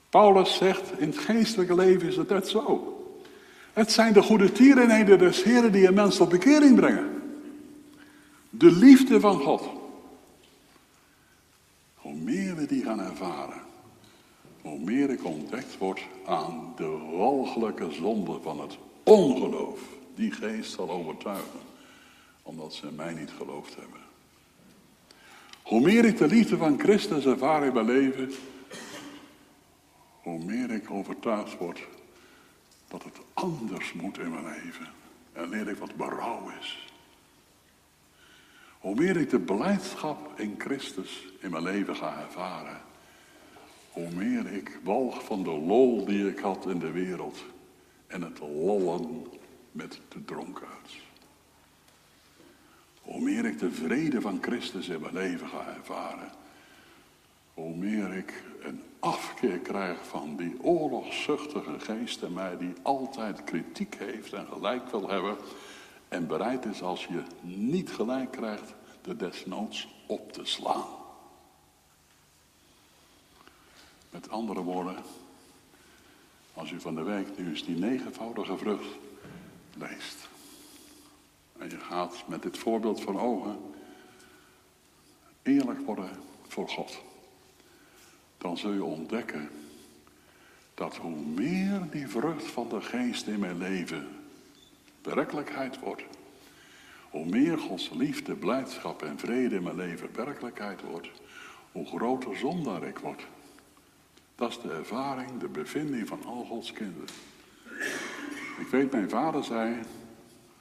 Paulus zegt, in het geestelijke leven is het net zo. Het zijn de goede tierenheden des Heren die een mens tot bekering brengen. De liefde van God. Hoe meer we die gaan ervaren, hoe meer ik ontdekt word aan de walgelijke zonde van het ongeloof. Die geest zal overtuigen, omdat ze mij niet geloofd hebben. Hoe meer ik de liefde van Christus ervaar in mijn leven, hoe meer ik overtuigd word dat het anders moet in mijn leven. En leer ik wat berouw is. Hoe meer ik de blijdschap in Christus in mijn leven ga ervaren, hoe meer ik walg van de lol die ik had in de wereld en het lollen met de dronkaards. Hoe meer ik de vrede van Christus in mijn leven ga ervaren, hoe meer ik een afkeer krijg van die oorlogszuchtige geest in mij die altijd kritiek heeft en gelijk wil hebben en bereid is als je niet gelijk krijgt de desnoods op te slaan. Met andere woorden, als u van de week nu eens die negenvoudige vrucht leest. En je gaat met dit voorbeeld van ogen eerlijk worden voor God. Dan zul je ontdekken dat hoe meer die vrucht van de geest in mijn leven werkelijkheid wordt, hoe meer Gods liefde, blijdschap en vrede in mijn leven werkelijkheid wordt, hoe groter zondaar ik word. Dat is de ervaring, de bevinding van al Gods kinderen. Ik weet, mijn vader zei,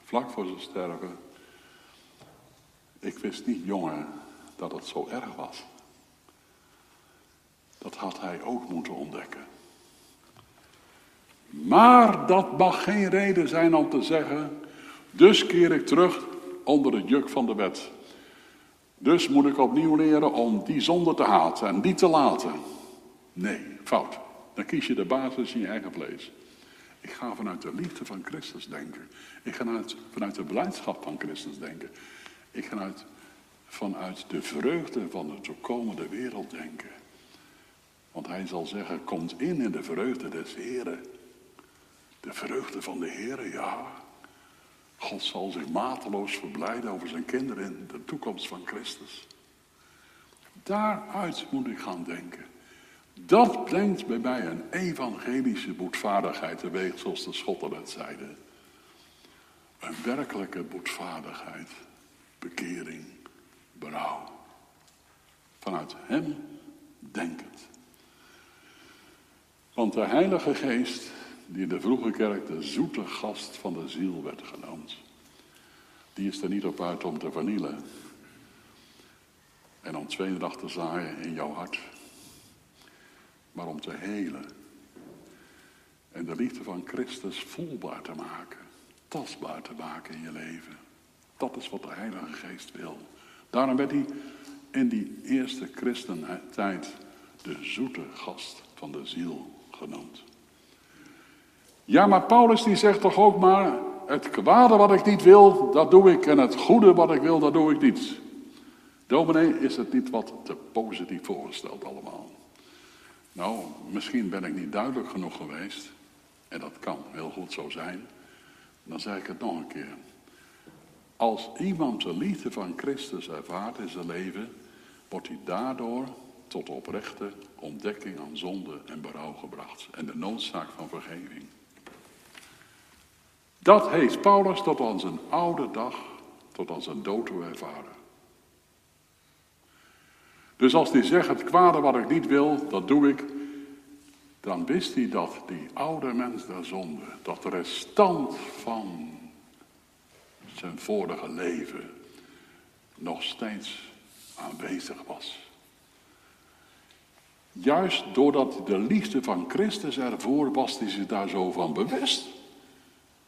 vlak voor zijn sterven, ik wist niet, jongen, dat het zo erg was. Dat had hij ook moeten ontdekken. Maar dat mag geen reden zijn om te zeggen, dus keer ik terug onder het juk van de wet. Dus moet ik opnieuw leren om die zonde te haten en die te laten. Nee, fout. Dan kies je de basis in je eigen vlees. Ik ga vanuit de liefde van Christus denken. Ik ga vanuit, vanuit de blijdschap van Christus denken. Ik ga uit, vanuit de vreugde van de toekomende wereld denken. Want hij zal zeggen, komt in in de vreugde des Heren. De vreugde van de Heren, ja. God zal zich mateloos verblijden over zijn kinderen in de toekomst van Christus. Daaruit moet ik gaan denken. Dat brengt bij mij een evangelische boetvaardigheid teweeg, zoals de Schotten het zeiden. Een werkelijke boetvaardigheid, bekering, berouw. Vanuit Hem denkend. Want de Heilige Geest, die in de vroege kerk de zoete gast van de ziel werd genoemd, die is er niet op uit om te vernielen en om tweedracht te zaaien in jouw hart maar om te helen. En de liefde van Christus voelbaar te maken, tastbaar te maken in je leven. Dat is wat de Heilige Geest wil. Daarom werd hij in die eerste christentijd de zoete gast van de ziel genoemd. Ja, maar Paulus die zegt toch ook maar, het kwade wat ik niet wil, dat doe ik. En het goede wat ik wil, dat doe ik niet. Dominee, is het niet wat te positief voorgesteld allemaal? Nou, misschien ben ik niet duidelijk genoeg geweest. En dat kan heel goed zo zijn. Dan zeg ik het nog een keer. Als iemand de liefde van Christus ervaart in zijn leven, wordt hij daardoor tot oprechte ontdekking aan zonde en berouw gebracht. En de noodzaak van vergeving. Dat heeft Paulus tot aan zijn oude dag, tot aan zijn dood toe ervaren. Dus als hij zegt, het kwade wat ik niet wil, dat doe ik, dan wist hij dat die oude mens der zonde, dat restant van zijn vorige leven nog steeds aanwezig was. Juist doordat de liefde van Christus ervoor was, hij zich daar zo van bewust.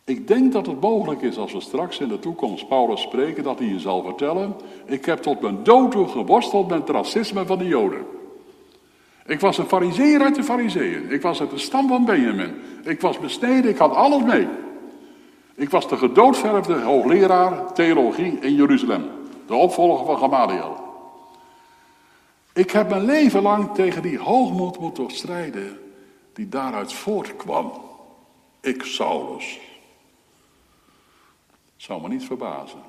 Ik denk dat het mogelijk is als we straks in de toekomst Paulus spreken, dat hij je zal vertellen: Ik heb tot mijn dood toe geworsteld met het racisme van de Joden. Ik was een fariseer uit de fariseeën. Ik was uit de stam van Benjamin. Ik was besneden, ik had alles mee. Ik was de gedoodverfde hoogleraar theologie in Jeruzalem. De opvolger van Gamaliel. Ik heb mijn leven lang tegen die hoogmoed moeten strijden die daaruit voortkwam. Ik, Saulus. Zou me niet verbazen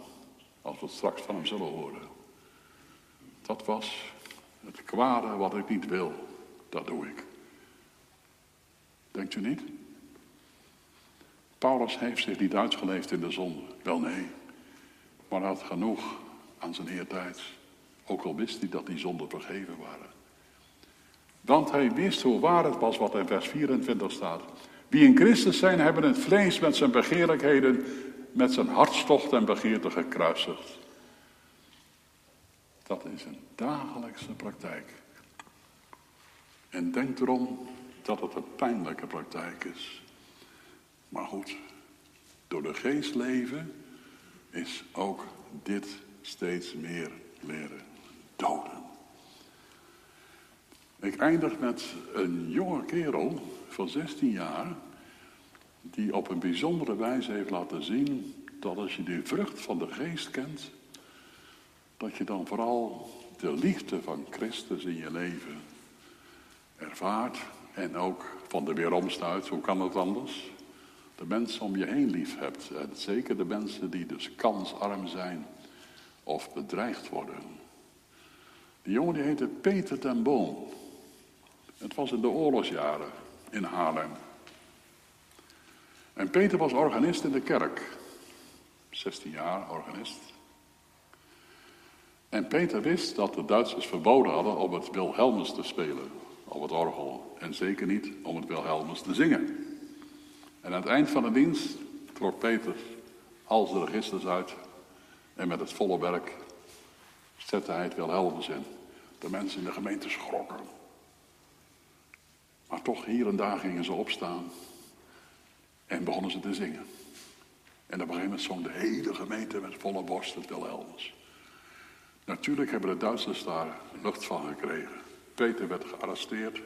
als we het straks van hem zullen horen. Dat was het kwade wat ik niet wil, dat doe ik. Denkt u niet? Paulus heeft zich niet uitgeleefd in de zonde. Wel nee. Maar had genoeg aan zijn eertijds. Ook al wist hij dat die zonden vergeven waren. Want hij wist hoe waar het was wat in vers 24 staat. Wie in Christus zijn, hebben het vlees met zijn begeerlijkheden, met zijn hartstocht en begeerte gekruisigd. Dat is een dagelijkse praktijk. En denk erom dat het een pijnlijke praktijk is. Maar goed, door de geest leven is ook dit steeds meer leren doden. Ik eindig met een jonge kerel van 16 jaar, die op een bijzondere wijze heeft laten zien dat als je de vrucht van de geest kent, dat je dan vooral de liefde van Christus in je leven ervaart en ook van de weeromstuit, hoe kan het anders? De mensen om je heen lief hebt en zeker de mensen die dus kansarm zijn of bedreigd worden. Die jongen die heette Peter ten Boom. Het was in de oorlogsjaren in Haarlem. En Peter was organist in de kerk. 16 jaar organist. En Peter wist dat de Duitsers verboden hadden om het Wilhelmus te spelen op het orgel. En zeker niet om het Wilhelmus te zingen. En aan het eind van de dienst trok Peter al zijn registers uit. En met het volle werk zette hij het Wilhelmus in. De mensen in de gemeente schrokken. Maar toch hier en daar gingen ze opstaan. En begonnen ze te zingen. En op een gegeven moment de hele gemeente met volle borst het Wilhelmus. Natuurlijk hebben de Duitsers daar lucht van gekregen. Peter werd gearresteerd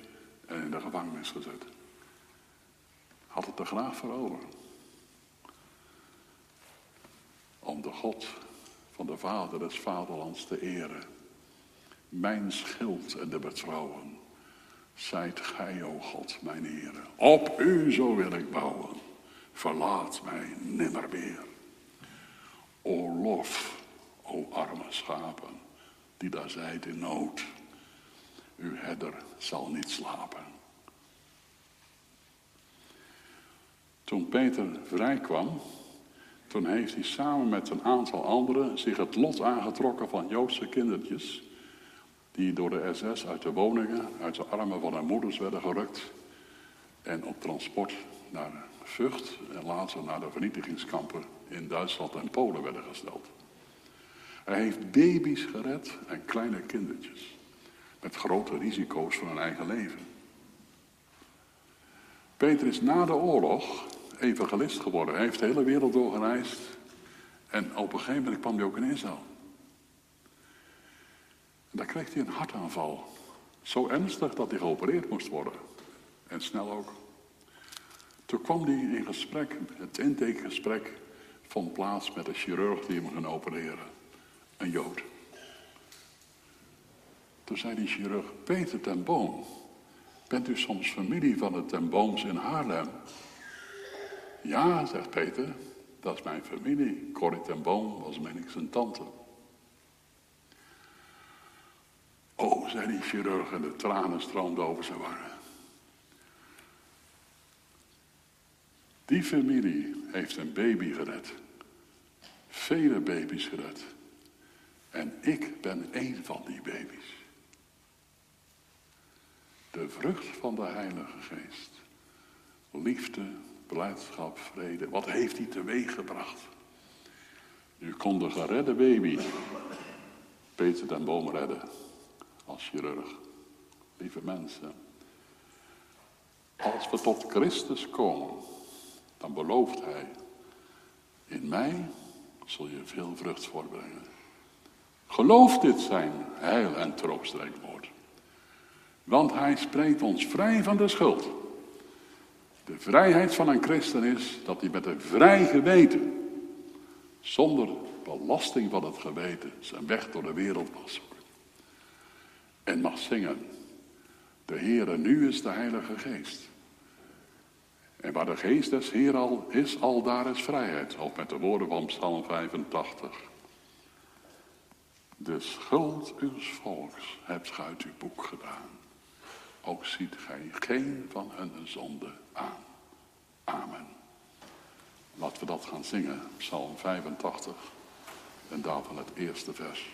en in de gevangenis gezet. Had het er graag voor. Om de God van de Vader des Vaderlands te eren. Mijn schild en de betrouwen. Zijt gij, o God, mijn Heere. Op u zo wil ik bouwen. Verlaat mij nimmer meer. O lof o arme schapen, die daar zijt in nood. Uw herder zal niet slapen. Toen Peter vrijkwam, toen heeft hij samen met een aantal anderen zich het lot aangetrokken van Joodse kindertjes, die door de SS uit de woningen, uit de armen van hun moeders werden gerukt en op transport naar Vught en later naar de vernietigingskampen in Duitsland en Polen werden gesteld. Hij heeft baby's gered en kleine kindertjes. Met grote risico's voor hun eigen leven. Peter is na de oorlog evangelist geworden. Hij heeft de hele wereld doorgereisd. En op een gegeven moment kwam hij ook in Israël. En daar kreeg hij een hartaanval. Zo ernstig dat hij geopereerd moest worden. En snel ook. Toen kwam hij in gesprek, het intakegesprek vond plaats met een chirurg die hem ging opereren. Een Jood. Toen zei die chirurg, Peter ten Boom, bent u soms familie van de ten Booms in Haarlem? Ja, zegt Peter, dat is mijn familie. Corrie ten Boom was, ik, zijn tante. Oh, zei die chirurg en de tranen stroomden over zijn wangen. Die familie heeft een baby gered. Vele baby's gered. En ik ben één van die baby's. De vrucht van de Heilige Geest. Liefde, blijdschap, vrede. Wat heeft hij teweeg gebracht? U kon de geredde baby Peter den Boom redden als chirurg. Lieve mensen, als we tot Christus komen, dan belooft Hij, in mij zul je veel vrucht voorbrengen. Geloof dit zijn heil en troostrijkwoord. Want Hij spreekt ons vrij van de schuld. De vrijheid van een christen is dat hij met een vrij geweten, zonder belasting van het geweten, zijn weg door de wereld mag zoeken. En mag zingen. De Heere, nu is de Heilige Geest. En waar de geest des Heer al is, al daar is vrijheid. Of met de woorden van Psalm 85. De schuld uws volks hebt gij uit uw boek gedaan. Ook ziet gij geen van hun zonde aan. Amen. Laten we dat gaan zingen, Psalm 85 en daarvan het eerste vers.